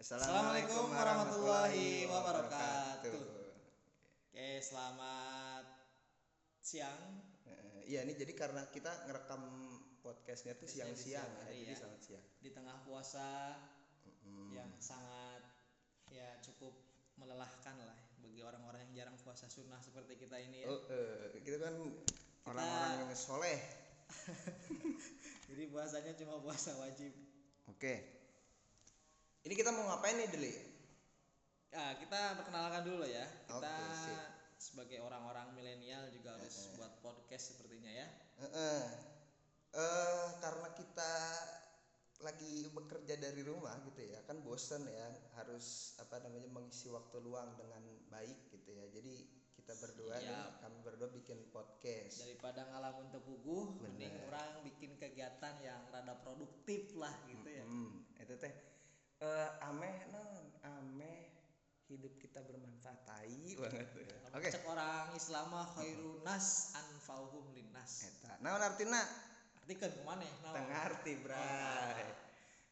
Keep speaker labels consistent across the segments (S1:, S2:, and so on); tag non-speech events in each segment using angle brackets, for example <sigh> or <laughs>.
S1: Assalamualaikum warahmatullahi wabarakatuh. Oke, selamat siang.
S2: Eh, Iya nih jadi karena kita ngerekam podcastnya tuh siang-siang ya, jadi
S1: ya.
S2: selamat siang.
S1: Di tengah puasa
S2: Mm,
S1: yang sangat ya cukup melelahkan lah bagi orang-orang yang jarang puasa sunnah seperti kita ini ya.
S2: Oh, eh, kita kan orang-orang yang soleh. <laughs>
S1: Jadi puasanya cuma puasa wajib.
S2: Oke. Ini kita mau ngapain nih Deli?
S1: Ya, kita perkenalkan dulu ya. Kita
S2: sip.
S1: sebagai orang-orang milenial juga harus buat podcast sepertinya ya.
S2: Eh, eh. Eh, karena kita lagi bekerja dari rumah gitu ya kan bosen ya harus apa namanya mengisi waktu luang dengan baik gitu ya jadi kita berdua
S1: Siap.
S2: kami berdua bikin podcast
S1: Daripada ngalamun tepuguh, mending orang bikin kegiatan yang rada produktif lah gitu ya.
S2: Hmm, itu teh eh ameh non ameh hidup kita bermanfaat tai banget ya. Oke.
S1: cek orang Islam mah khairun nas anfauhum linnas.
S2: Eta. Naon artina?
S1: Artikeun kumaneh naon?
S2: Tengah arti, Bray.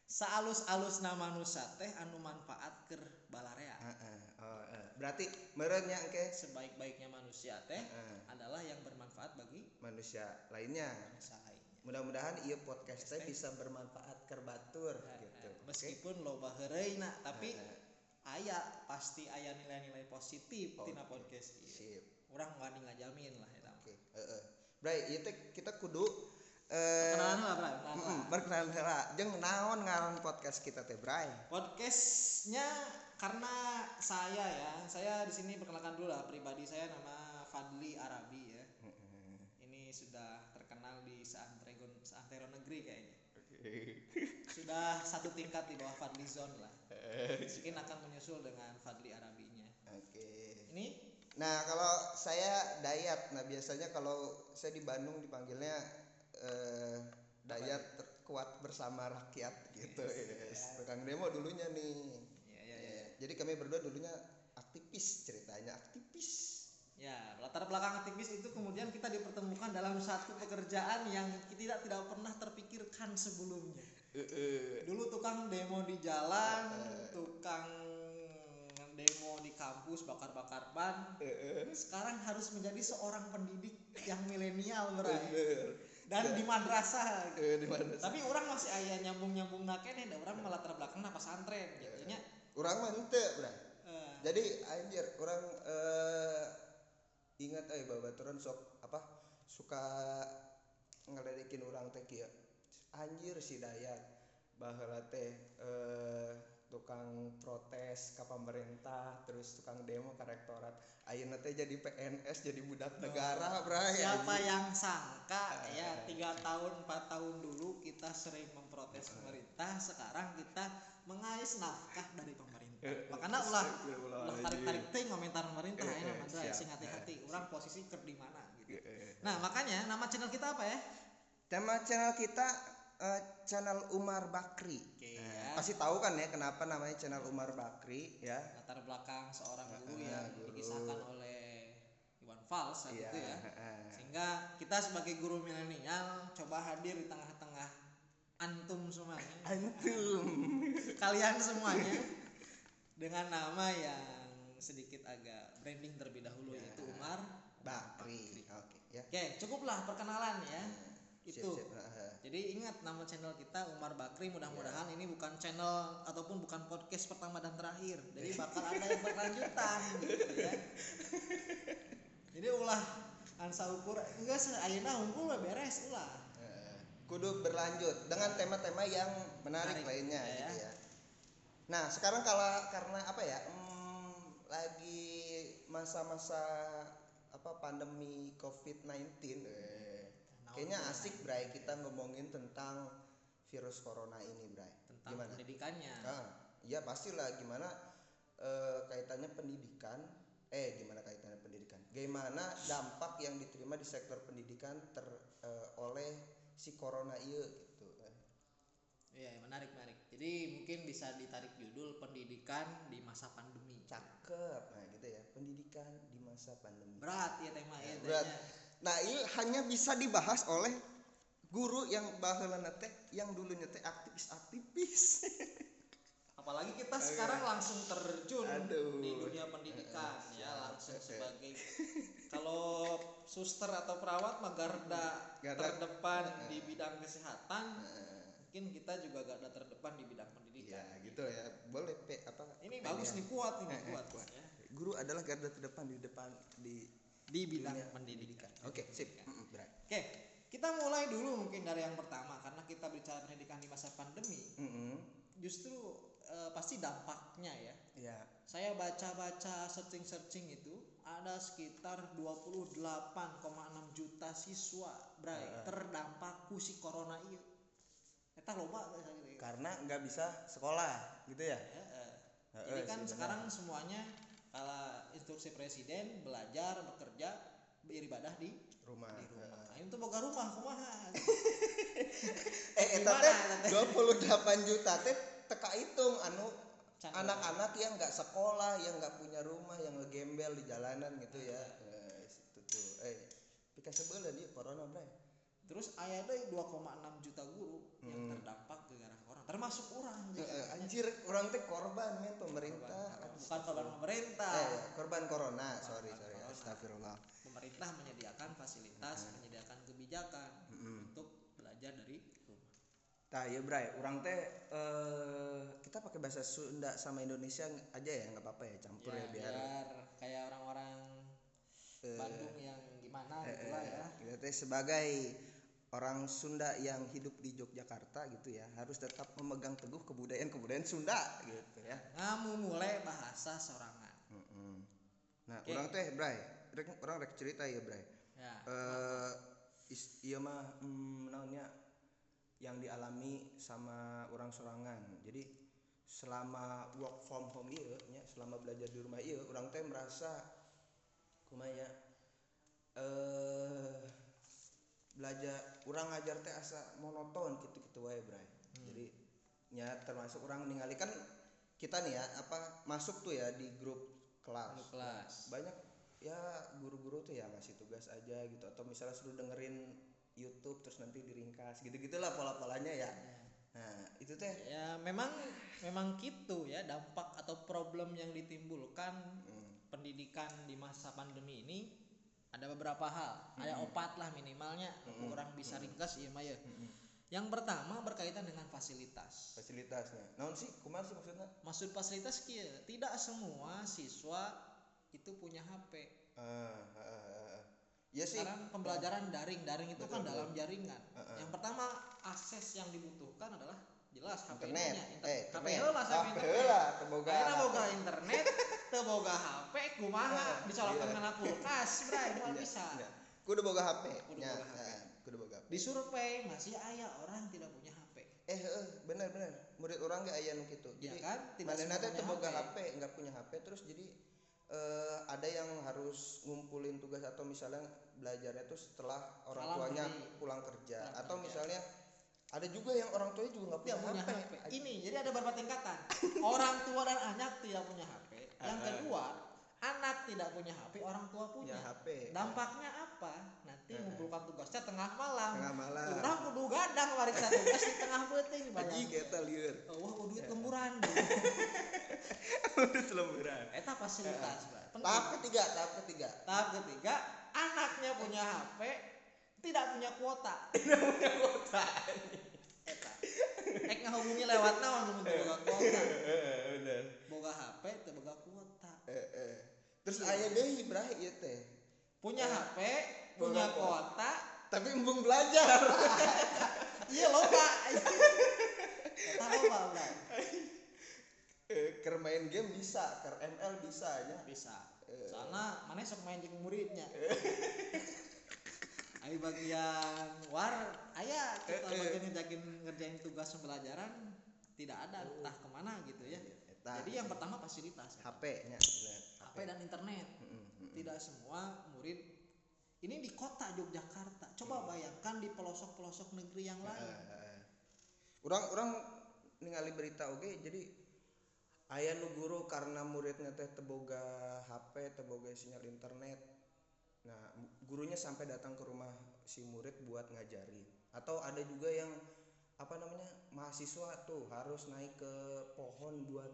S1: Saalus-alus nama manusia teh anu manfaat keur balarea.
S2: Heeh. Oh, eh. berarti meureun nya engke
S1: Sebaik-baiknya manusia teh adalah yang bermanfaat bagi
S2: manusia lainnya.
S1: manusia lainnya.
S2: Mudah-mudahan ieu podcast teh bisa bermanfaat keur batur gitu. Oke?
S1: Meskipun loba heureuyna tapi
S2: Heeh.
S1: aya pasti aya nilai-nilai positif
S2: Oke.
S1: tina podcast ieu.
S2: Sip.
S1: Urang wani ngajamin lah eta.
S2: Oke. Heeh. Bray, ieu teh kita kudu eh
S1: Kenalan lah, Bray. kenalan lah.
S2: perkenalan. Jeung naon ngaran podcast kita teh, Bray?
S1: Podcastnya karena saya ya, saya di sini perkenalkan dulu lah pribadi saya nama Fadli Arabi ya. Ini sudah terkenal di seantero seantero negeri kayaknya. <laughs> Sudah satu tingkat di bawah Fadli Zone lah. Mungkin akan menyusul dengan Fadli Arabinya.
S2: Oke.
S1: Ini
S2: Nah, kalau saya Dayat, nah biasanya kalau saya di Bandung dipanggilnya eh, Dayat kuat bersama rakyat gitu. Yes. Tukang demo dulunya nih.
S1: ya ya ya.
S2: Jadi kami berdua dulunya aktivis ceritanya aktivis.
S1: Ya, latar belakang aktivis itu kemudian kita dipertemukan dalam satu pekerjaan yang tidak tidak pernah terpikirkan sebelumnya. Dulu tukang demo di jalan, tukang demo di kampus bakar-bakar ban. Sekarang harus menjadi seorang pendidik yang milenial berarti. Dan di madrasah.
S2: Eh, di mana?
S1: Tapi orang masih ayah nyambung-nyambung nakene, da orang malah latar belakang pesantren gitu nya.
S2: Orang mah.
S1: Eh,
S2: Jadi anjir orang eh ingat eh babaturan sok apa suka ngeledekin orang teh kieu. Anjir si Dayat baheula teh eh tukang protes ke pemerintah terus tukang demo ke rektorat. Ayeuna teh jadi PNS jadi budak negara bray
S1: Siapa
S2: anjing.
S1: yang sangka ya tiga tahun empat tahun dulu kita sering memprotes pemerintah sekarang kita mengais nafkah dari pemerintah. Makanya ulah ulah tarik tarik ting komentar pemerintah ya nama
S2: Siap.
S1: sing hati hati orang posisi ker di mana gitu. Nah makanya nama channel kita apa ya?
S2: Tema channel kita eh, channel Umar Bakri.
S1: Oke,
S2: Nah,
S1: ya.
S2: Pasti tahu kan ya kenapa namanya channel Umar Bakri ya.
S1: latar belakang seorang guru
S2: Ah,
S1: yang
S2: guru.
S1: dikisahkan oleh Iwan Fals saat
S2: Iya.
S1: itu ya sehingga kita sebagai guru milenial coba hadir di tengah-tengah antum semuanya
S2: Antum. <laughs>
S1: kalian semuanya dengan nama yang sedikit agak branding terlebih dahulu
S2: Ya.
S1: yaitu Umar.
S2: Bakri. Oke ya.
S1: Oke, cukuplah perkenalan ya. Itu.
S2: sip, heeh.
S1: Jadi ingat nama channel kita Umar Bakri. Mudah-mudahan ini bukan channel ataupun bukan podcast pertama dan terakhir. Jadi bakal ada yang berlanjutan <laughs> gitu ya. Jadi ulah ansa ukur enggak ayeuna unggul beres ulah.
S2: Kudu berlanjut dengan tema-tema yang menarik,
S1: Menarik,
S2: lainnya
S1: ya,
S2: gitu
S1: ya.
S2: ya. Nah, sekarang kalau karena apa ya? hmm, lagi masa-masa apa pandemi COVID-19 eh, Kayaknya asik Bray kita ngomongin tentang virus corona ini Bray.
S1: Tentang
S2: Gimana?
S1: pendidikannya.
S2: Ah, iya pastilah gimana eh, kaitannya pendidikan eh gimana kaitannya pendidikan gimana dampak yang diterima di sektor pendidikan ter eh, oleh si corona iya gitu
S1: Iya, menarik menarik. Jadi mungkin bisa ditarik judul pendidikan di masa pandemi.
S2: cakep nah gitu ya pendidikan di masa pandemi
S1: Berat ya tema ya.
S2: Berat.
S1: tehnya.
S2: Nah ini hanya bisa dibahas oleh guru yang baheulana teh yang dulunya teh aktivis-aktivis. <laughs>
S1: Apalagi kita sekarang langsung terjun
S2: Aduh.
S1: di dunia pendidikan ya langsung sebagai <laughs> kalau suster atau perawat mah garda
S2: Garda.
S1: terdepan di bidang kesehatan mungkin kita juga garda terdepan di bidang
S2: ya
S1: pendidikan
S2: gitu ya. Boleh pe apa?
S1: Ini bagus nih kuat ini
S2: Eh, eh,
S1: kuat,
S2: kuat.
S1: ya
S2: guru adalah garda terdepan di depan di
S1: di bidang
S2: dunia
S1: pendidikan
S2: oke sip Mm-mm, Bray.
S1: oke kita mulai dulu mungkin dari yang pertama karena kita bicara pendidikan di masa pandemi
S2: Mm-mm.
S1: justru eh, pasti dampaknya ya
S2: ya
S1: saya baca-baca searching-searching itu ada sekitar 28,6 juta siswa bray
S2: Heeh.
S1: terdampak ku si corona iya eta loba gitu ya.
S2: karena nggak bisa sekolah gitu ya
S1: Heeh.
S2: Heeh,
S1: jadi kan sekarang semuanya kalau instruksi presiden belajar bekerja beribadah di
S2: rumah,
S1: di rumah. Ayo tuh boga rumah kumaha? <laughs>
S2: Eh eta teh
S1: eta teh?
S2: 28 juta teh teka hitung anu anak-anak yang nggak sekolah yang nggak punya rumah yang ngegembel di jalanan gitu ya. Eh, itu tuh. Eh pika sebelah dia corona bray
S1: terus aya deui 2,6 juta guru yang
S2: Hmm.
S1: terdampak gara corona termasuk orang
S2: eh, anjir orang teh korban men pemerintah.
S1: Korban- bukan korban pemerintah.
S2: Eh korban corona. Sorry
S1: Korban
S2: sorry
S1: corona.
S2: astagfirullah.
S1: Pemerintah menyediakan fasilitas menyediakan kebijakan
S2: Mm-mm.
S1: untuk belajar dari rumah.
S2: Tah ya Bray, orang teh eh kita pakai bahasa Sunda sama Indonesia aja ya nggak apa-apa ya campur ya, biar,
S1: kayak orang-orang
S2: eh,
S1: Bandung yang gimana
S2: eh,
S1: gitu lah ya.
S2: kita teh sebagai orang Sunda yang hidup di Yogyakarta gitu ya harus tetap memegang teguh kebudayaan-kebudayaan Sunda gitu ya.
S1: ngamu mulai bahasa sorangan
S2: Mm-mm. Nah,
S1: Oke.
S2: orang teh Bray, rek, orang rek cerita ya Bray.
S1: ya
S2: is- iya mah hmm, naonnya yang dialami sama orang sorangan jadi selama work from home iya nya selama belajar di rumah iya orang teh merasa kumanya eh belajar orang ngajar teh asa monoton gitu gitu wae bray. Jadi nya termasuk orang ningali kan kita nih ya apa masuk tuh ya di grup kelas.
S1: Grup kelas.
S2: banyak ya guru-guru tuh ya ngasih tugas aja gitu. Atau misalnya suruh dengerin YouTube terus nanti diringkas gitu gitulah pola-polanya ya. Nah itu teh.
S1: Ya memang memang gitu ya dampak atau problem yang ditimbulkan
S2: hmm,
S1: pendidikan di masa pandemi ini ada beberapa hal. Ada opat lah minimalnya.
S2: Mm-mm.
S1: orang bisa ringkas iya mah ya.
S2: Mm-mm.
S1: yang pertama berkaitan dengan fasilitas.
S2: Fasilitasnya. Naon sih? Kumaha sih maksudnya?
S1: Maksud fasilitas kia tidak semua siswa itu punya HP
S2: ah, ah, ah, ah. ya sih.
S1: Sekarang pembelajaran daring daring itu kan
S2: Betul,
S1: dalam jaringan.
S2: Heeh.
S1: yang pertama akses yang dibutuhkan adalah jelas HP
S2: internet.
S1: Nya
S2: eh
S1: HP heula sampe
S2: HP
S1: internet
S2: boga
S1: Akhirnya boga internet, teu boga HP, kumaha dicolokkeun
S2: Iya.
S1: kana kulkas, bray, <laughs> moal
S2: Iya,
S1: bisa.
S2: iya. kudu boga HP
S1: Kudu boga HP.
S2: kudu boga HP
S1: Di survei masih aya orang tidak punya HP.
S2: eh heeh bener bener murid orang ge aya nu kitu
S1: Ya
S2: jadi
S1: kan? Tidak semua
S2: teh teu boga
S1: HP.
S2: HP nggak punya HP terus jadi eh, ada yang harus ngumpulin tugas atau misalnya belajarnya tuh setelah orang
S1: Malam
S2: tuanya pulang kerja
S1: Pulang
S2: atau
S1: kerja.
S2: misalnya ada juga yang orang tuanya juga nggak punya,
S1: punya
S2: HP,
S1: HP. Ini jadi ada beberapa tingkatan. Orang tua dan anak tidak punya HP. Yang
S2: Ah.
S1: kedua, anak tidak punya HP, orang tua
S2: punya
S1: punya.
S2: HP
S1: Dampaknya apa? Nanti
S2: Ah.
S1: mengumpulkan tugasnya tengah malam.
S2: tengah malam
S1: Urang kudu gadang wariksa tugas di tengah beuting
S2: Aji
S1: bayang.
S2: kita liur
S1: Wah, kudu duit lemburan.
S2: udah lemburan
S1: Eta fasilitas. Penting.
S2: tahap ketiga tahap ketiga
S1: Tahap ketiga, anaknya punya HP, tidak punya kuota. <laughs>
S2: kota
S1: Eta. Ek ngahubungi lewat naon mun boga kuota.
S2: bener
S1: Boga HP teu boga kuota.
S2: eh, eh. Terus ayah deh Ibrahim ya teh
S1: Punya
S2: Eh,
S1: HP, punya
S2: kuota.
S1: kuota,
S2: tapi embung belajar <laughs>
S1: iya loba. Eta loba, Bray. <laughs>
S2: Eh, ker main game bisa ker ML bisa ya
S1: Bisa.
S2: Eh.
S1: Soalnya mana sok main jeung muridnya. <laughs> Ayo bagian war, aya kita
S2: Eh, eh.
S1: bagian ngerjain ngerjain tugas pembelajaran tidak ada entah ke mana gitu ya.
S2: Eta.
S1: Jadi yang pertama fasilitas,
S2: HP nya bener
S1: HP dan internet. Tidak semua murid ini di kota Yogyakarta. Coba bayangkan di pelosok-pelosok negeri yang lain.
S2: Eh, eh. orang orang ningali berita oke jadi ayah nu guru karena muridnya teh teboga HP teboga sinyal internet nah gurunya sampai datang ke rumah si murid buat ngajarin atau ada juga yang apa namanya mahasiswa tuh harus naik ke pohon buat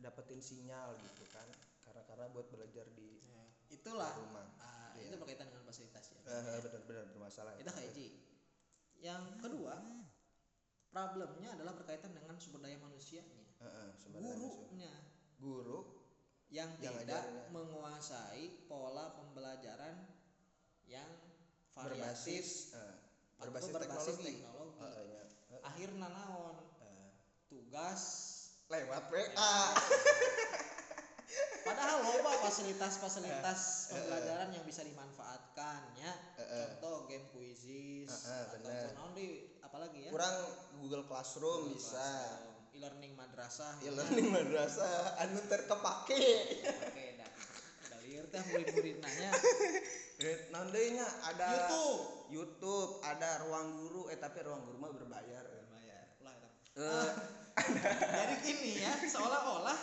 S2: dapetin sinyal gitu kan karena karena buat belajar di
S1: Ya, itulah.
S2: rumah.
S1: Ah,
S2: Iya.
S1: itu berkaitan dengan fasilitas ya.
S2: Eh, benar-benar bermasalah
S1: itu hiji yang kedua problemnya adalah berkaitan dengan sumber daya manusianya.
S2: Eh, eh, sumber daya manusia.
S1: gurunya.
S2: Guru
S1: yang
S2: Yang
S1: tidak
S2: ajarnya.
S1: menguasai pola pembelajaran yang variatif
S2: berbasis eh,
S1: atau
S2: berbasis,
S1: berbasis
S2: teknologi,
S1: teknologi.
S2: Eh, eh, ya. Eh,
S1: akhirnya naon
S2: eh,
S1: tugas.
S2: Lewat
S1: Ya. <laughs> Padahal loba <laughs> fasilitas-fasilitas
S2: Eh, eh,
S1: pembelajaran yang bisa dimanfaatkan ya.
S2: Eh, eh.
S1: contoh game quizzes
S2: Eh, eh,
S1: atau naon di apalagi ya?
S2: Kurang Google Classroom
S1: Google
S2: bisa.
S1: E-learning madrasah
S2: ya. Learning madrasah. Anu terkepake
S1: oke dah. Udah liar teh murid-murid nanya
S2: nandainya ada
S1: YouTube.
S2: YouTube ada ruang guru. Eh tapi ruang guru mah berbayar.
S1: Bayar ulah eta.
S2: Eh,
S1: jadi gini ya seolah-olah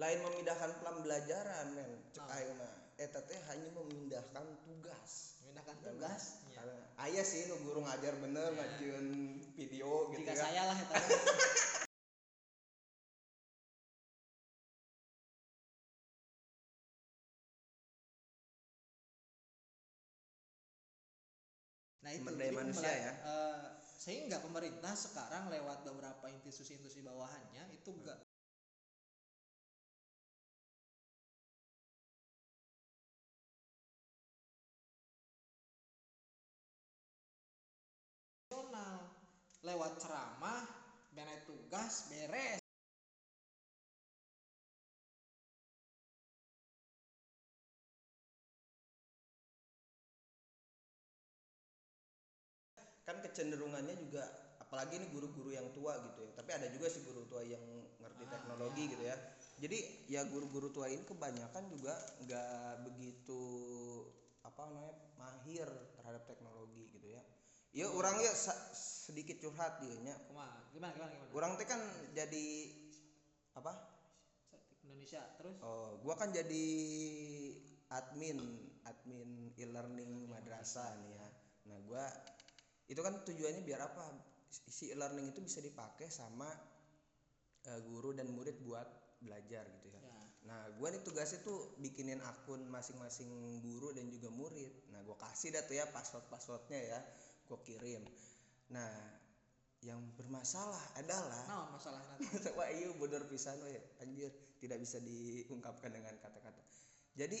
S2: lain memindahkan pembelajaran men cek
S1: Ah.
S2: aing mah eta teh hanya memindahkan tugas
S1: memindahkan tugas ya.
S2: Karena aya sih nu guru ngajar bener
S1: Ya.
S2: ngajieun video gitu
S1: jika
S2: ya
S1: saya lah eta <laughs> Nah itu.
S2: Sumber daya manusia ya.
S1: eh, sehingga pemerintah sekarang lewat beberapa institusi-institusi bawahannya itu enggak nasional lewat ceramah beres tugas beres
S2: kan kecenderungannya juga apalagi ini guru-guru yang tua gitu ya. Tapi ada juga sih guru tua yang ngerti
S1: Ah,
S2: teknologi
S1: ya.
S2: gitu ya. Jadi ya guru-guru tua ini kebanyakan juga nggak begitu apa namanya mahir terhadap teknologi gitu ya. Ya orang ya sedikit curhat dia nya
S1: gimana gimana gimana?
S2: Orang teh kan jadi apa?
S1: Indonesia terus?
S2: Oh gua kan jadi admin admin e-learning madrasah nih ya. Nah gua itu kan tujuannya biar apa? Si e-learning itu bisa dipakai sama eh, guru dan murid buat belajar gitu ya.
S1: Ya.
S2: Nah gua nih tugasnya tuh bikinin akun masing-masing guru dan juga murid. Nah gua kasih dah tuh ya password passwordnya ya gua kirim. Nah yang bermasalah adalah
S1: nah masalah nanti. <laughs>
S2: Wah iya bodor pisan we anjir tidak bisa diungkapkan dengan kata-kata. Jadi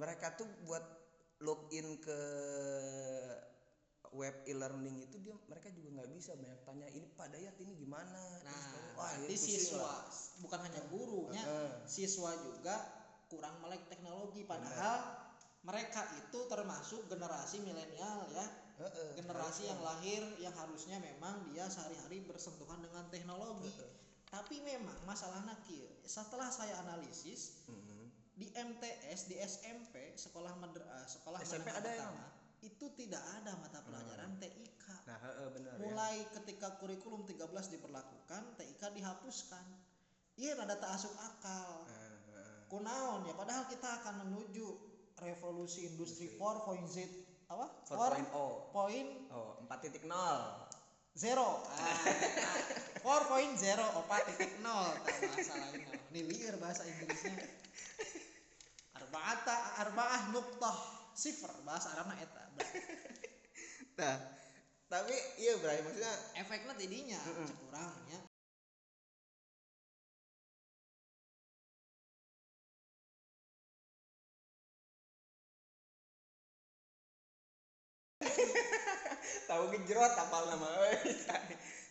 S2: mereka tuh buat login ke web e-learning itu dia mereka juga nggak bisa banyak tanya ini Pak Dayat ini gimana Terus
S1: nah
S2: wah
S1: berarti
S2: ini pusing
S1: siswa
S2: lah.
S1: bukan hanya gurunya
S2: Heeh.
S1: siswa juga kurang melek teknologi padahal mereka itu termasuk generasi milenial ya
S2: Heeh,
S1: generasi
S2: harusnya.
S1: yang lahir yang harusnya memang dia sehari-hari bersentuhan dengan teknologi
S2: Heeh.
S1: tapi memang masalahnya kieu setelah saya analisis
S2: Mhm.
S1: di MTS di SMP sekolah mader, eh, sekolah
S2: SMP ada yang-
S1: itu tidak ada mata pelajaran TIK
S2: nah heeh, benar ya.
S1: Mulai ketika kurikulum 13 diberlakukan TIK dihapuskan. Iya rada tak asuk akal.
S2: Heeh.
S1: kunaon ya? Padahal kita akan menuju revolusi industri 4.0 apa?
S2: 4.0
S1: point
S2: oh. 4.0
S1: zero. Ah, 4.0 opat titik nol bahasa <laughs> lain ini liar bahasa Inggrisnya. <laughs> Arbaata arbaah nuktah sifar bahasa Arabna eta <laughs>
S2: nah tapi iya Bray maksudnya
S1: efeknya tidinya
S2: Mm-mm.
S1: cek urang ya <laughs>
S2: tahu gejrot apal nama euy.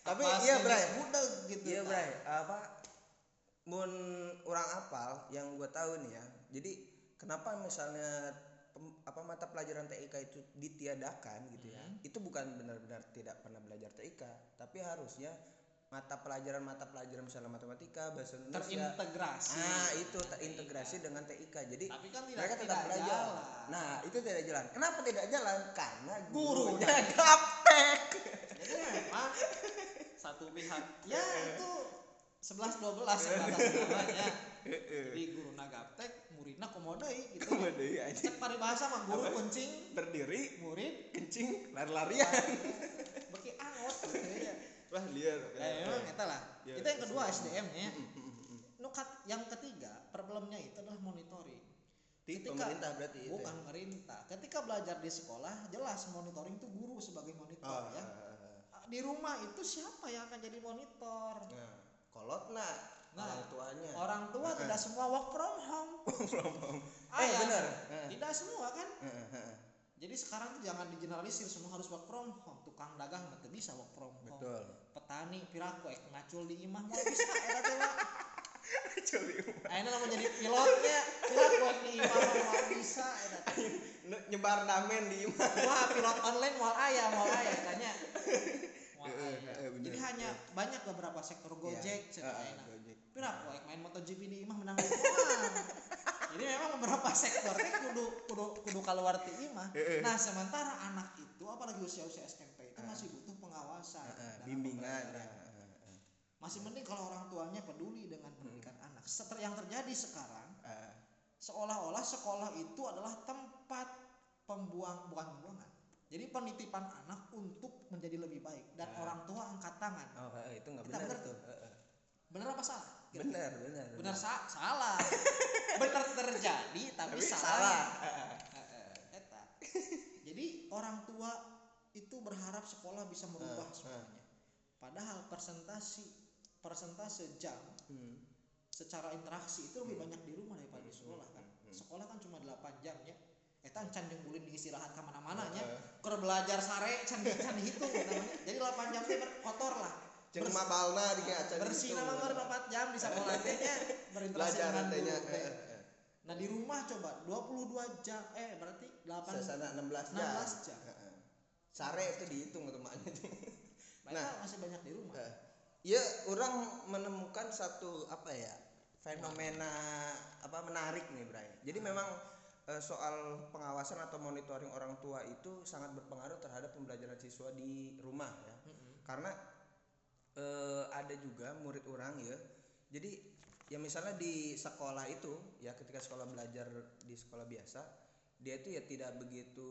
S2: tapi
S1: Apa
S2: iya Bray
S1: budeg gitu
S2: iya. Bray apa mun orang apal yang gue tahu nih ya jadi kenapa misalnya apa mata pelajaran TIK itu ditiadakan gitu ya.
S1: Hmm.
S2: itu bukan benar-benar tidak pernah belajar TIK tapi harusnya mata pelajaran mata pelajaran misalnya matematika bahasa Indonesia.
S1: Terintegrasi.
S2: Ah itu terintegrasi
S1: TIK.
S2: dengan TIK jadi
S1: tapi kan tidak,
S2: mereka tetap
S1: tidak
S2: belajar.
S1: jalan.
S2: nah itu tidak jalan. Kenapa tidak jalan? Karena
S1: Gurunya. <laughs>
S2: gaptek.
S1: Jadi memang satu pihak ya <laughs> itu 11 12 sebatas namanya. Jadi guru nagaptek muridnya komo modai gitu
S2: Waduh, aja
S1: cek paribahasa mah guru kencing.
S2: Berdiri.
S1: Murid.
S2: Kencing lari-larian.
S1: Beki angot. Gitu ya
S2: wah liar
S1: ya memang eta lah.
S2: Ya,
S1: itu yang kedua SDM ya.
S2: Mm.
S1: Nukat yang ketiga problemnya itu adalah monitoring. Ketika-
S2: pemerintah berarti itu
S1: bukan
S2: ya?
S1: pemerintah ketika belajar di sekolah jelas monitoring itu guru sebagai monitor
S2: oh,
S1: ya.
S2: ah.
S1: di rumah itu siapa yang akan jadi monitor?
S2: Nah kolot nah,
S1: Nah,
S2: orang tuanya.
S1: orang tua tidak semua work from home. <laughs>
S2: From home.
S1: Ah,
S2: eh
S1: ya.
S2: benar.
S1: Tidak semua kan? Jadi sekarang tuh jangan digeneralisir semua harus work from home. Tukang dagang nggak bisa work from home.
S2: Betul.
S1: Petani piraku ek ngacul di imah mau bisa eta teh Wak.
S2: Coli umah.
S1: ayeuna lamun jadi pilotnya ek di imah mah mau bisa eta
S2: Ne- nyebar namen di imah.
S1: Wah pilot online mau aya mau aya tanya. Jadi hanya banyak beberapa sektor Gojek
S2: Iya.
S1: cek Piraku ek main MotoGP di imah menang jadi memang beberapa sektor teh kudu kudu kudu keluar ti imah. Nah sementara anak itu apalagi usia-usia SMP itu masih butuh pengawasan
S2: bimbingan ya,
S1: masih mending kalau orang tuanya peduli dengan pendidikan anak. Seter yang terjadi sekarang
S2: Ah,
S1: seolah-olah sekolah itu adalah tempat pembuang bukan pembuangan. Jadi penitipan anak untuk menjadi lebih baik. Dan
S2: Ah.
S1: orang tua angkat tangan.
S2: Oh heeh, itu nggak benar tuh.
S1: Benar apa salah
S2: benar benar
S1: benar sa- salah. <laughs> Benar terjadi tapi,
S2: tapi
S1: salah, <laughs> eta. jadi orang tua itu berharap sekolah bisa merubah
S2: Ah, ah.
S1: semuanya. Padahal persentasi persentase jam
S2: Hmm.
S1: secara interaksi itu lebih
S2: Hmm.
S1: banyak di rumah daripada di sekolah kan.
S2: Hmm, hmm.
S1: sekolah kan cuma 8 jam ya. Eta can jeung bulin istirahat ke mana-mana nya keur belajar sare can can hitung namanya. Jadi 8 jam teh ber- kotor lah Bers-
S2: mabalna di acan
S1: bersih
S2: gitu.
S1: nama keur 4 jam di sekolah teh nya berinteraksi
S2: belajar
S1: dengan
S2: tanya
S1: guru teh. nah di rumah coba 22 jam eh berarti 8
S2: sesana 16 jam
S1: 16 jam.
S2: Sare itu dihitung <laughs>
S1: mereka
S2: nah.
S1: masih banyak di rumah
S2: ya orang menemukan satu apa ya fenomena apa menarik nih Bray jadi memang eh, soal pengawasan atau monitoring orang tua itu sangat berpengaruh terhadap pembelajaran siswa di rumah ya
S1: Mm-mm.
S2: karena eh, ada juga murid orang ya. Jadi ya misalnya di sekolah itu ya ketika sekolah belajar di sekolah biasa dia itu ya tidak begitu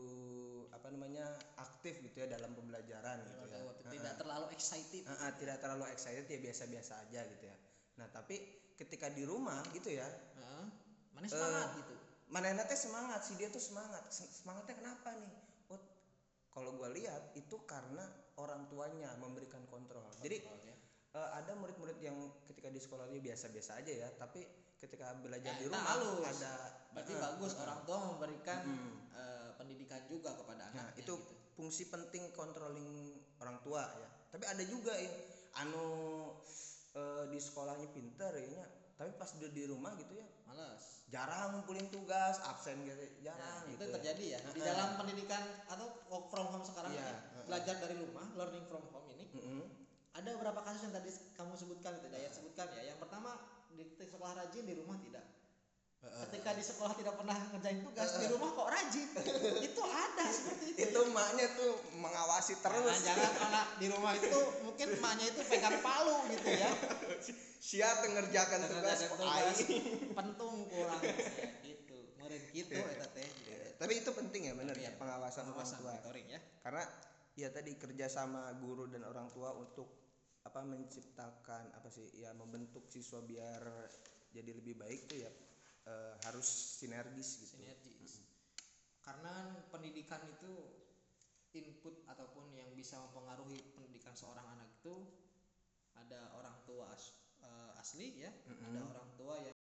S2: apa namanya aktif gitu ya dalam pembelajaran gitu ya.
S1: Tidak terlalu excited.
S2: Ah, ah, tidak terlalu excited ya biasa-biasa aja gitu ya. Nah tapi ketika di rumah gitu ya
S1: Heeh. mana semangat gitu?
S2: mana teh semangat sih dia tuh semangat. Se- semangatnya kenapa nih? oh kalau gue lihat itu karena orang tuanya memberikan kontrol jadi eh, ada murid-murid yang ketika di sekolah dia biasa-biasa aja ya tapi ketika belajar
S1: Eh,
S2: di rumah
S1: halus.
S2: ada
S1: berarti
S2: eh,
S1: bagus
S2: eh,
S1: orang tua memberikan
S2: Mm.
S1: eh, pendidikan juga kepada
S2: Nah,
S1: anaknya
S2: itu
S1: gitu.
S2: fungsi penting controlling orang tua ya. Tapi ada juga yang anu eh, di sekolahnya pinter ya, tapi pas di rumah gitu ya,
S1: malas
S2: jarang ngumpulin tugas, absen gitu,
S1: Nah,
S2: jarang
S1: itu
S2: gitu.
S1: terjadi ya di dalam pendidikan atau work from home sekarang ini
S2: heeh.
S1: belajar dari rumah learning from home ini
S2: Mm-mm.
S1: ada beberapa kasus yang tadi kamu sebutkan itu Dayat sebutkan ya yang pertama di sekolah rajin di rumah tidak. Ketika di sekolah tidak pernah ngerjain tugas di rumah kok rajin? <laughs> Itu ada seperti itu.
S2: Itu maknya tuh mengawasi terus.
S1: Jangan, jangan anak di rumah itu mungkin emaknya itu pegang palu gitu ya. <laughs>
S2: Siap mengerjakan tugas.
S1: tugas, pentung kurang. Ya, gitu meureun gitu teh.
S2: Tapi itu penting ya bener ya
S1: Iya,
S2: pengawasan orang
S1: pengawasan
S2: tua.
S1: monitoring ya.
S2: Karena ya tadi kerja sama guru dan orang tua untuk apa menciptakan apa sih ya membentuk siswa biar jadi lebih baik tuh ya eh, harus sinergis gitu.
S1: sinergis karena pendidikan itu input ataupun yang bisa mempengaruhi pendidikan seorang anak itu ada orang tua as- eh, asli ya
S2: Mm-mm.
S1: ada orang tua yang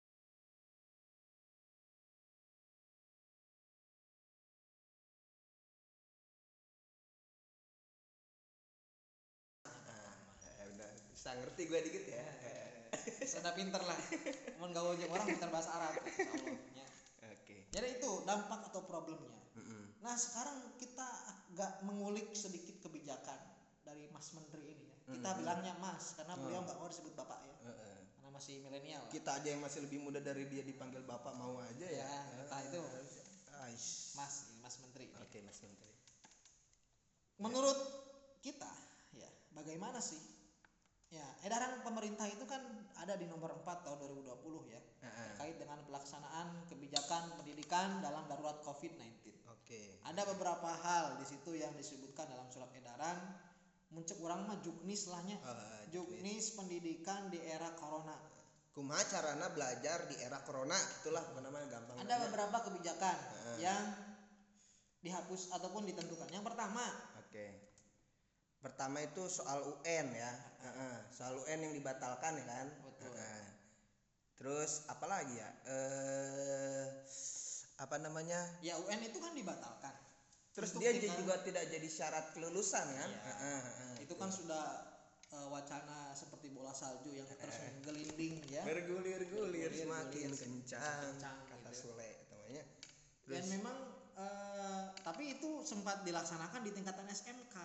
S2: Eh, udah bisa ngerti gue dikit ya.
S1: Sudah pinter lah mau gak wajib orang pinter bahasa Arab
S2: Oke.
S1: jadi itu dampak atau problemnya
S2: Mm-mm.
S1: nah sekarang kita agak mengulik sedikit kebijakan dari Mas Menteri ini ya kita
S2: Mm-mm.
S1: bilangnya Mas karena beliau
S2: Oh.
S1: nggak mau disebut bapak ya
S2: Heeh.
S1: karena masih milenial.
S2: Kita aja yang masih lebih muda dari dia dipanggil bapak mau aja ya.
S1: Ya, entah itu.
S2: Aish.
S1: Mas ini Mas Menteri
S2: Oke Mas Menteri.
S1: menurut kita ya bagaimana sih ya edaran pemerintah itu kan ada di nomor 4 tahun 2020 ya
S2: Heeh.
S1: terkait dengan pelaksanaan kebijakan pendidikan dalam darurat COVID-19.
S2: Oke.
S1: Ada beberapa hal di situ yang disebutkan dalam surat edaran muncul orang mah juknis lahnya.
S2: Eh,
S1: Juknis pendidikan di era corona.
S2: kumaha carana belajar di era corona itulah namanya gampang
S1: Ada beberapa kebijakan
S2: Heeh.
S1: yang dihapus ataupun ditentukan. Yang pertama,
S2: oke pertama itu soal UN ya Heeh, soal UN yang dibatalkan ya kan
S1: Betul.
S2: Heeh. terus apa lagi ya eh apa namanya
S1: ya UN itu kan dibatalkan.
S2: terus
S1: Untuk
S2: dia
S1: tinggal-
S2: juga tidak jadi syarat kelulusan kan
S1: Iya.
S2: Heeh, heeh.
S1: itu kan sudah eh, wacana seperti bola salju yang terus menggelinding ya.
S2: bergulir-gulir semakin kencang
S1: kencang
S2: kata
S1: gitu.
S2: Sule namanya
S1: Dan memang eh, tapi itu sempat dilaksanakan di tingkatan SMK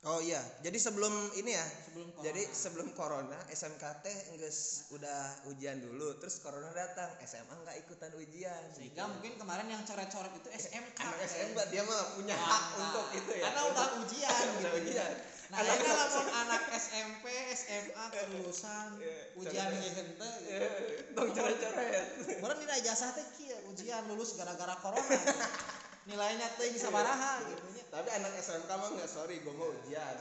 S2: oh iya jadi sebelum ini ya
S1: sebelum corona.
S2: Jadi sebelum corona SMK teh geus udah ujian dulu terus corona datang SMA nggak ikutan ujian
S1: sehingga mungkin kemarin yang coret-coret itu SMK.
S2: anak? SMK dia mah punya
S1: Nah,
S2: hak
S1: nah,
S2: untuk itu ya
S1: Karena udah ujian
S2: Udah
S1: gitu.
S2: ujian.
S1: Nah,
S2: Anak-
S1: ini lamun anak SMP, SMA kelulusan
S2: Iya,
S1: ujian
S2: coret.
S1: ieu henteu.
S2: dong coret-coret
S1: Baru nilai ijazah teh ujian lulus gara-gara corona. <laughs> Nilainya teuing sabaraha gitu nya.
S2: tapi anak SMK mah nggak sorry gue mau ujian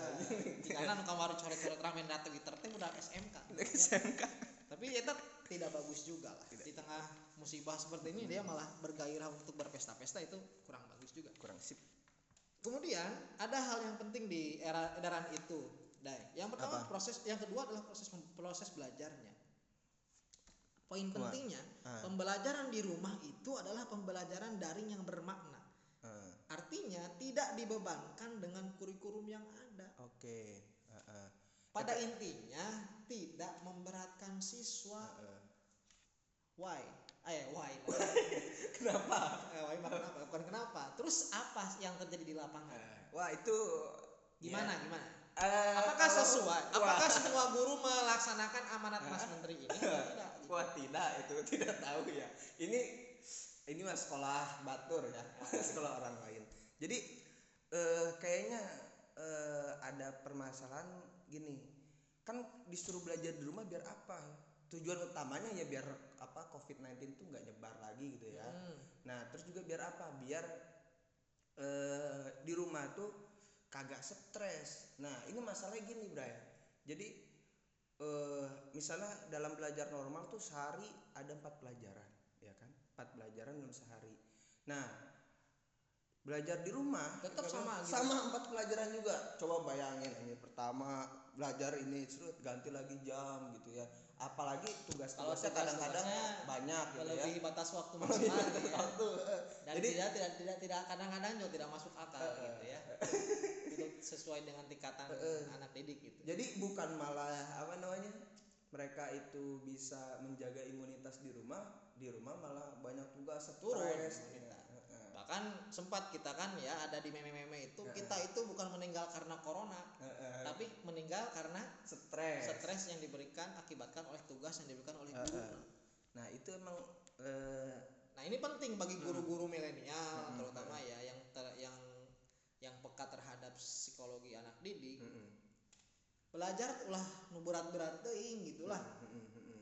S1: Karena nu kamari coret-coret ramen data Twitter teh udah SMK.
S2: SMK
S1: Tapi itu tidak bagus juga lah. Di tengah musibah seperti ini dia malah bergairah untuk berpesta-pesta itu kurang bagus juga.
S2: kurang sip
S1: Kemudian ada hal yang penting di era edaran itu, Dai. Yang pertama
S2: Apa?
S1: proses, yang kedua adalah proses proses belajarnya. Poin pentingnya,
S2: Ah.
S1: pembelajaran di rumah itu adalah pembelajaran daring yang bermakna. Artinya tidak dibebankan dengan kurikulum yang ada.
S2: oke Heeh.
S1: Pada intinya tidak memberatkan siswa.
S2: Heeh.
S1: Why? Eh, why? <laughs>
S2: kenapa
S1: Eh, why kenapa? Bukan kenapa. Terus apa yang terjadi di lapangan?
S2: Eh, wah itu
S1: Gimana?
S2: ya.
S1: Gimana?
S2: Eh,
S1: Apakah sesuai?
S2: Wah.
S1: Apakah semua guru melaksanakan amanat Mas Menteri ini? <laughs> Tidak. gitu.
S2: Wah tidak itu tidak tahu ya. Ini ini mah sekolah batur ya, sekolah orang lain. Jadi eh, kayaknya eh, ada permasalahan gini. Kan disuruh belajar di rumah biar apa? Tujuan utamanya ya biar apa COVID-19 tuh nggak nyebar lagi gitu ya.
S1: Hmm.
S2: Nah terus juga biar apa? Biar eh, di rumah tuh kagak stres. Nah ini masalahnya gini Bray. Jadi eh, misalnya dalam belajar normal tuh sehari ada empat pelajaran? Empat pelajaran dalam sehari. Nah belajar di rumah
S1: Tetap sama gitu.
S2: sama empat pelajaran juga. Coba bayangin ini pertama belajar ini terus ganti lagi jam gitu ya. Apalagi
S1: tugas-
S2: kadang-kadang
S1: tugasnya
S2: banyak gitu ya.
S1: Melebihi batas waktu <laughs> maksimal gitu ya.
S2: Waktu.
S1: Dan
S2: Jadi
S1: tidak tidak tidak tidak kadang-kadang juga tidak masuk akal
S2: Eh,
S1: gitu ya. <laughs> Itu sesuai dengan tingkatan
S2: eh.
S1: anak didik gitu.
S2: Jadi bukan malah apa namanya? Mereka itu bisa menjaga imunitas di rumah, di rumah malah banyak tugas
S1: Turun
S2: stres.
S1: imunitas.
S2: Ya, heeh.
S1: Bahkan sempat kita kan ya ada di meme-meme itu kita itu bukan meninggal karena corona, tapi meninggal karena
S2: stres.
S1: stres yang diberikan akibatkan oleh tugas yang diberikan oleh
S2: Eh,
S1: guru.
S2: Nah, itu emang eh,
S1: Nah ini penting bagi guru-guru milenial
S2: Hmm,
S1: terutama ya yang ter- yang yang peka terhadap psikologi anak didik. Belajar ulah nu berat-berat teuing gitulah.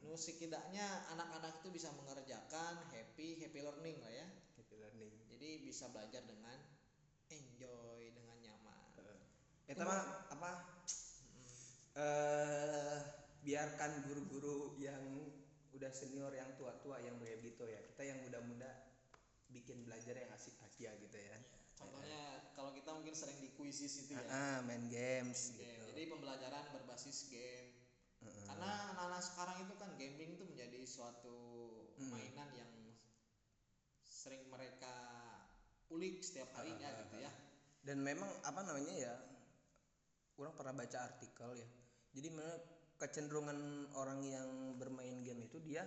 S2: Mm-mm, mm-mm.
S1: Nu setidaknya anak-anak itu bisa mengerjakan happy happy learning lah ya.
S2: Happy learning.
S1: Jadi bisa belajar dengan enjoy dengan nyaman.
S2: Eta mah apa? Eh biarkan guru-guru yang udah senior yang tua-tua yang kayak gitu ya. Kita yang muda-muda bikin belajar yang asik aja gitu ya.
S1: Contohnya kalau kita mungkin sering di kuisis itu ya.
S2: Ah, main games
S1: Game.
S2: gitu.
S1: Jadi pembelajaran berbasis game.
S2: Heeh.
S1: Karena anak-anak sekarang itu kan gaming itu menjadi suatu
S2: Hmm.
S1: mainan yang sering mereka ulik setiap harinya
S2: ah,
S1: gitu ya.
S2: dan memang apa namanya ya orang pernah baca artikel ya jadi memang kecenderungan orang yang bermain game itu dia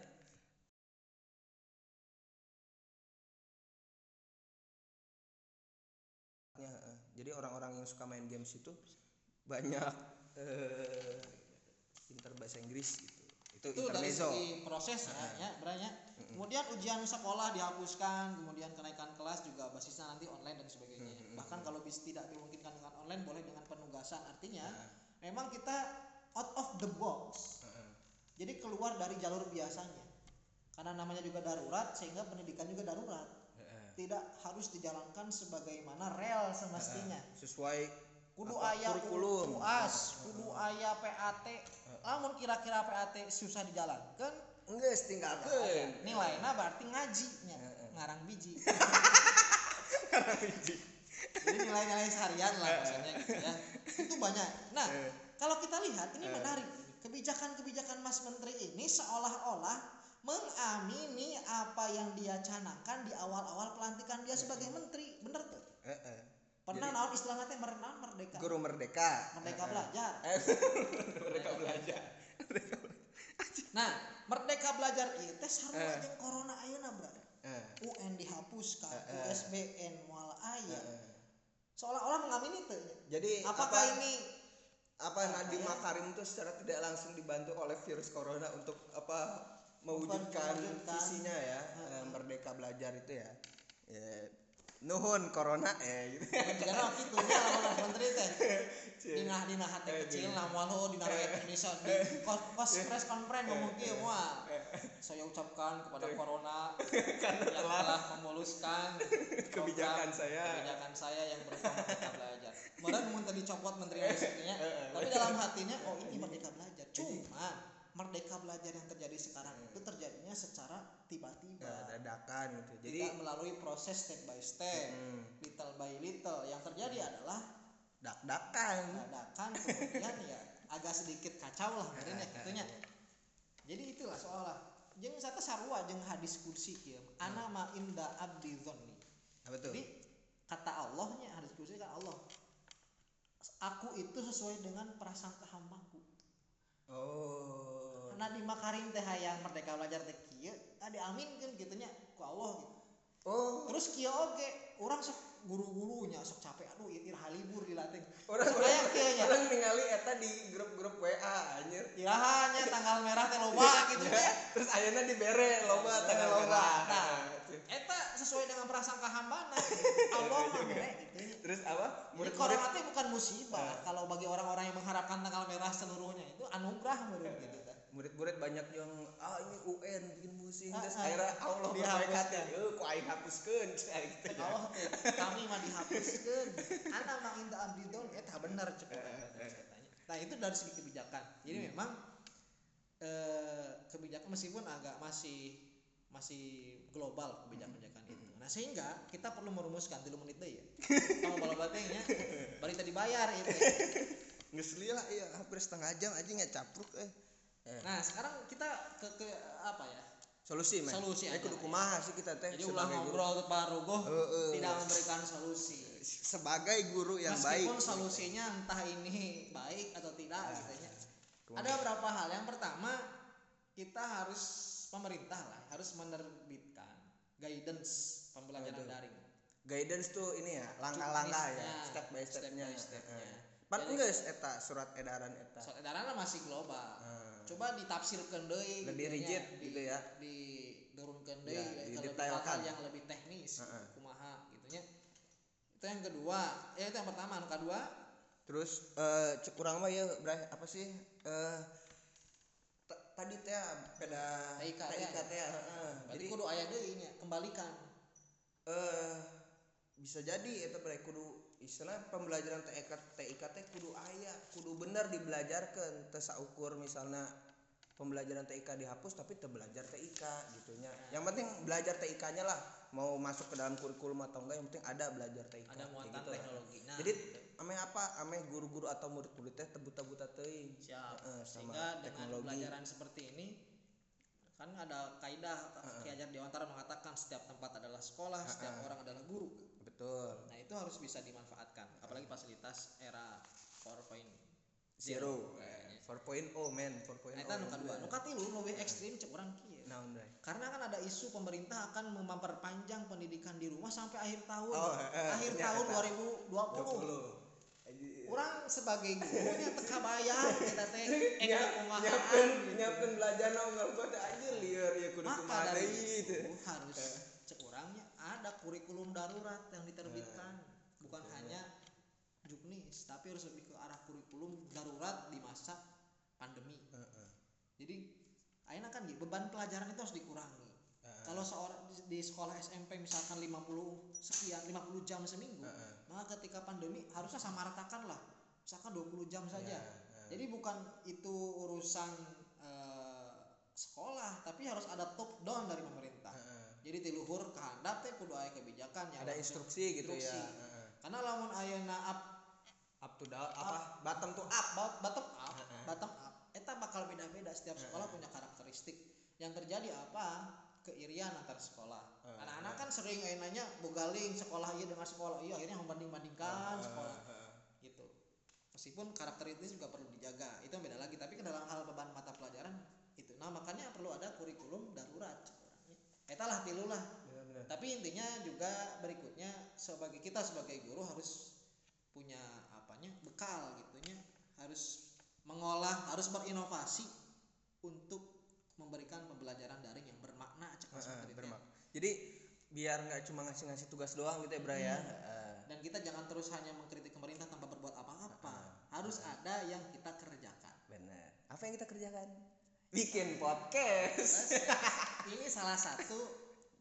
S2: Ya, jadi orang-orang yang suka main games itu banyak eh, pintar bahasa Inggris gitu itu,
S1: Itu dari segi proses ya, ya beranya. Kemudian ujian sekolah dihapuskan, kemudian kenaikan kelas juga basisnya nanti online dan sebagainya. Bahkan kalau bis tidak dimungkinkan dengan online boleh dengan penugasan. Artinya memang kita out of the box. Jadi keluar dari jalur biasanya. Karena namanya juga darurat sehingga pendidikan juga darurat. Tidak harus dijalankan sebagaimana real semestinya
S2: sesuai
S1: kudu
S2: apa,
S1: aya
S2: kurikulum.
S1: UAS kudu aya PAT lamun kira-kira PAT susah dijalankan
S2: enggak tinggalkan
S1: nilainya berarti ngajinya <laughs> ngarang biji. Jadi nilai-nilai seharian lah maksudnya gitu ya. Itu banyak. Nah kalau kita lihat ini menarik. Kebijakan-kebijakan Mas Menteri ini seolah-olah mengamini apa yang dia canangkan di awal-awal pelantikan dia sebagai menteri. Bener tuh. Pernah naon? Istilahnya teh merenang merdeka.
S2: Guru merdeka.
S1: Merdeka belajar.
S2: Eh, <laughs> merdeka belajar.
S1: nah merdeka belajar itu teh sarua jeung corona ayeuna bro
S2: Eh,
S1: UN dihapuskan
S2: Eh, eh.
S1: USBN moal aya
S2: eh.
S1: seolah-olah mengamini itu
S2: jadi
S1: apakah
S2: apa,
S1: ini
S2: apa Nadiem Makarim itu secara tidak langsung dibantu oleh virus corona untuk apa mewujudkan
S1: Mewujudkan.
S2: visinya ya eh, merdeka belajar itu ya? Ya nuhun corona eh gitu.
S1: Karena gitu nya lamun menteri teh. <laughs> Dina dina hati kecil nah moal ho dina rakyat Indonesia di kos kos press conference ngomong kieu moal saya ucapkan kepada corona <laughs> yang telah memuluskan <laughs>
S2: Kebijakan saya.
S1: kebijakan saya yang berupa merdeka belajar. Kemarin mau tadi copot menteri risetnya tapi dalam hatinya oh ini merdeka belajar. Cuma merdeka belajar yang terjadi sekarang. Itu terjadinya secara tiba-tiba.
S2: Ya, dadakan gitu. Jadi
S1: tidak melalui proses step by step.
S2: Hmm.
S1: little by little. Yang terjadi adalah
S2: dak-dakan.
S1: Dadakan kemudian <laughs> ya agak sedikit kacau lah mungkin ya <laughs> gitunya. Jadi itulah seolah jeung satu sarua jeung hadis kursi kieu. Ana ma inda abdi dzanni
S2: apa tuh?
S1: Jadi kata Allahnya hadis kursi kan Allah aku itu sesuai dengan prasangka hambaku.
S2: Oh
S1: di makarim teh hayang merdeka belajar teh kieu ah diaminkeun gitunya ku Allah gitu.
S2: Oh.
S1: Terus kieu oge orang sok guru-gurunya sok capek aduh ieu iraha libur di latih.
S2: Orang
S1: Sok aya kieu nya.
S2: orang ningali eta di grup-grup WA anjir.
S1: Irahanya <laughs> tanggal merah teh loba gitu ya
S2: terus ayeuna dibere loba tanggal
S1: loba.
S2: merah
S1: Nah, eta sesuai dengan prasangka hambana <laughs> Allah mah gitu.
S2: Terus apa?
S1: Corona teh bukan musibah. Kalau bagi orang-orang yang mengharapkan tanggal merah seluruhnya itu anugerah menurut gitu. teh.
S2: Murid-murid banyak yang ah ini UN bikin pusing
S1: Ah,
S2: terus
S1: ah.
S2: akhirnya Allah
S1: Dihapuskan.
S2: berbaik hati eh ku aing hapuskeun <laughs> cai gitu ya.
S1: Allah teh kami mah dihapuskeun. Ana mah inda abdi don eta bener cek. Nah, itu dari segi kebijakan. Jadi memang eh kebijakan meskipun agak masih masih global kebijakan-kebijakan itu. Nah, sehingga kita perlu merumuskan 3 menit deh ya. <laughs> Kalau bala nya bari tadi bayar itu. <laughs>
S2: geus lila iya hampir setengah jam aja nggak capruk eh Eh,
S1: Nah, sekarang kita ke ke apa ya?
S2: solusi men
S1: Solusi aja,
S2: kudu
S1: ya.
S2: kumaha sih kita teh
S1: Jadi ulah ngobrol tuh Pak Rugo
S2: Heeh.
S1: tidak memberikan solusi. <laughs>
S2: sebagai guru yang baik
S1: Meskipun solusinya entah ini baik atau tidak gitu ya.
S2: Kumaha?
S1: Ada beberapa hal. Yang pertama, kita harus pemerintah lah harus menerbitkan guidance pembelajaran
S2: Waduh.
S1: daring.
S2: guidance tuh ini ya langkah-langkah ya step by
S1: step
S2: stepnya
S1: by stepnya.
S2: Heeh. pan
S1: Jadi-
S2: enggak eta surat edaran eta
S1: Soal edaran masih global. Coba ditafsirkan deui
S2: Lebih
S1: gitu
S2: rigid
S1: di-
S2: gitu ya.
S1: Di turunkan deui
S2: Ya,
S1: ke hal-hal yang lebih teknis
S2: Heeh.
S1: kumaha gitu nya. Itu yang kedua. Ya itu yang pertama, yang kedua
S2: terus cek kurang mah ya Bray, apa sih t- tadi teh beda
S1: TIK teh. Berarti
S2: jadi
S1: kudu aya deui nya, kembalikan.
S2: eh bisa jadi eta Bray kudu istilah pembelajaran TIK TIK teh kudu aya kudu bener dibelajarkan teu saukur misalnya pembelajaran TIK dihapus tapi teu belajar TIK gitunya. Yang penting belajar TIK-nya lah mau masuk ke dalam kurikulum atau enggak yang penting ada belajar TIK
S1: Ada muatan
S2: gitu
S1: teknologi. Nah,
S2: jadi ame apa? Ame guru-guru atau murid-murid teh tebuta-buta teuing.
S1: Siap.
S2: Heeh, sama
S1: sehingga dengan
S2: teknologi.
S1: pembelajaran seperti ini kan ada kaidah Ki Hajar Dewantara mengatakan setiap tempat adalah sekolah setiap orang adalah guru
S2: betul.
S1: Nah itu harus bisa dimanfaatkan apalagi fasilitas era 4.0
S2: zero.
S1: Kayaknya.
S2: 4.0 men. 4.0
S1: nah itu nu kedua nu katilu lebih ekstrim cek orang kieu
S2: naon Bray?
S1: karena kan ada isu pemerintah akan memperpanjang pendidikan di rumah sampai akhir tahun.
S2: Oh, eh, eh,
S1: akhir
S2: iya,
S1: tahun
S2: eta.
S1: 2020
S2: 20
S1: orang sebagai gurunya teka bayar kita teh eh <laughs>
S2: Nyiap-
S1: kumahaan
S2: nyiapkeun
S1: gitu.
S2: nyiapkeun belajar gua teh anjir lieur ya kudu kumaha deui
S1: itu harus ada kurikulum darurat yang diterbitkan bukan hanya juknis tapi harus lebih ke arah kurikulum darurat di masa pandemi
S2: Heeh.
S1: jadi akhirnya kan gitu beban pelajaran itu harus dikurangi
S2: Heeh.
S1: Kalau seorang di- di sekolah SMP misalkan 50 sekian 50 jam seminggu, maka ketika pandemi harusnya sama ratakan lah. Misalkan 20 jam saja.
S2: Ya, heeh.
S1: Jadi bukan itu urusan eh, sekolah, tapi harus ada top down dari pemerintah. Jadi tiluhur kehandap teh kudu aya kebijakan yang
S2: ada instruksi gitu
S1: instruksi.
S2: ya.
S1: Karena lamun ayeuna up
S2: up to down apa bottom to up
S1: bottom up bottom up eta bakal beda-beda. Setiap sekolah punya karakteristik. Yang terjadi apa? Keirian antar sekolah. Anak-anak kan sering nanya bogaling sekolah iya dengan sekolah. Iya akhirnya membanding-bandingkan sekolah. gitu. Meskipun karakteristik juga perlu dijaga itu beda lagi. Tapi kan dalam hal beban mata pelajaran itu. Nah makanya perlu ada kurikulum darurat eta lah tilu lah.
S2: Benar-benar.
S1: tapi intinya juga berikutnya sebagai kita sebagai guru harus punya apanya bekal gitunya harus mengolah harus berinovasi untuk memberikan pembelajaran daring yang bermakna cek
S2: Heeh,
S1: seperti itu ya.
S2: bermak- jadi biar nggak cuma ngasih-ngasih tugas doang gitu ya Bra ya? Heeh.
S1: dan kita jangan terus hanya mengkritik pemerintah tanpa berbuat apa-apa. Harus ada yang kita kerjakan.
S2: Benar apa yang kita kerjakan bikin podcast.
S1: Ini salah satu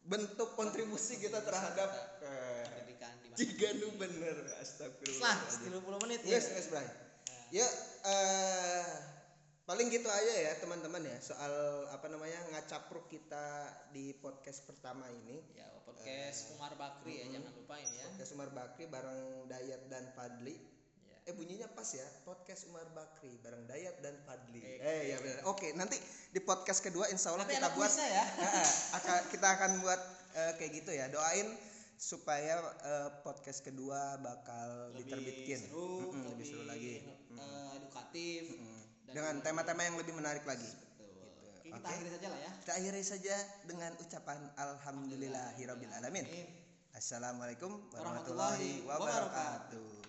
S2: bentuk kontribusi kita terhadap eh,
S1: pendidikan di
S2: jika nu bener astagfirullah.
S1: Setelah 30 menit ya
S2: yes yes Bray. Ya eh paling gitu aja ya teman-teman ya soal apa namanya ngacapruk kita di podcast pertama ini.
S1: Ya podcast Umar Bakri ya jangan lupa ini ya.
S2: Podcast Umar Bakri bareng Dayat dan Padli
S1: Ya.
S2: Eh bunyinya pas ya podcast Umar Bakri bareng Dayat dan Padli
S1: Eh,
S2: eh ya benar oke nanti di podcast kedua insya Allah
S1: Tapi
S2: kita buat
S1: ya. <laughs>
S2: Akan kita akan buat eh, kayak gitu ya. Doain supaya eh, podcast kedua bakal
S1: lebih
S2: diterbitkin.
S1: seru,
S2: Mm-mm, lebih seru lagi.
S1: eh, edukatif
S2: Mm. dengan tema-tema yang lebih menarik lagi.
S1: Betul.
S2: Gitu.
S1: Oke, kita akhiri saja lah ya.
S2: kita akhiri saja dengan ucapan alhamdulillahirabbil alamin.
S1: Amin.
S2: assalamualaikum warahmatullahi wabarakatuh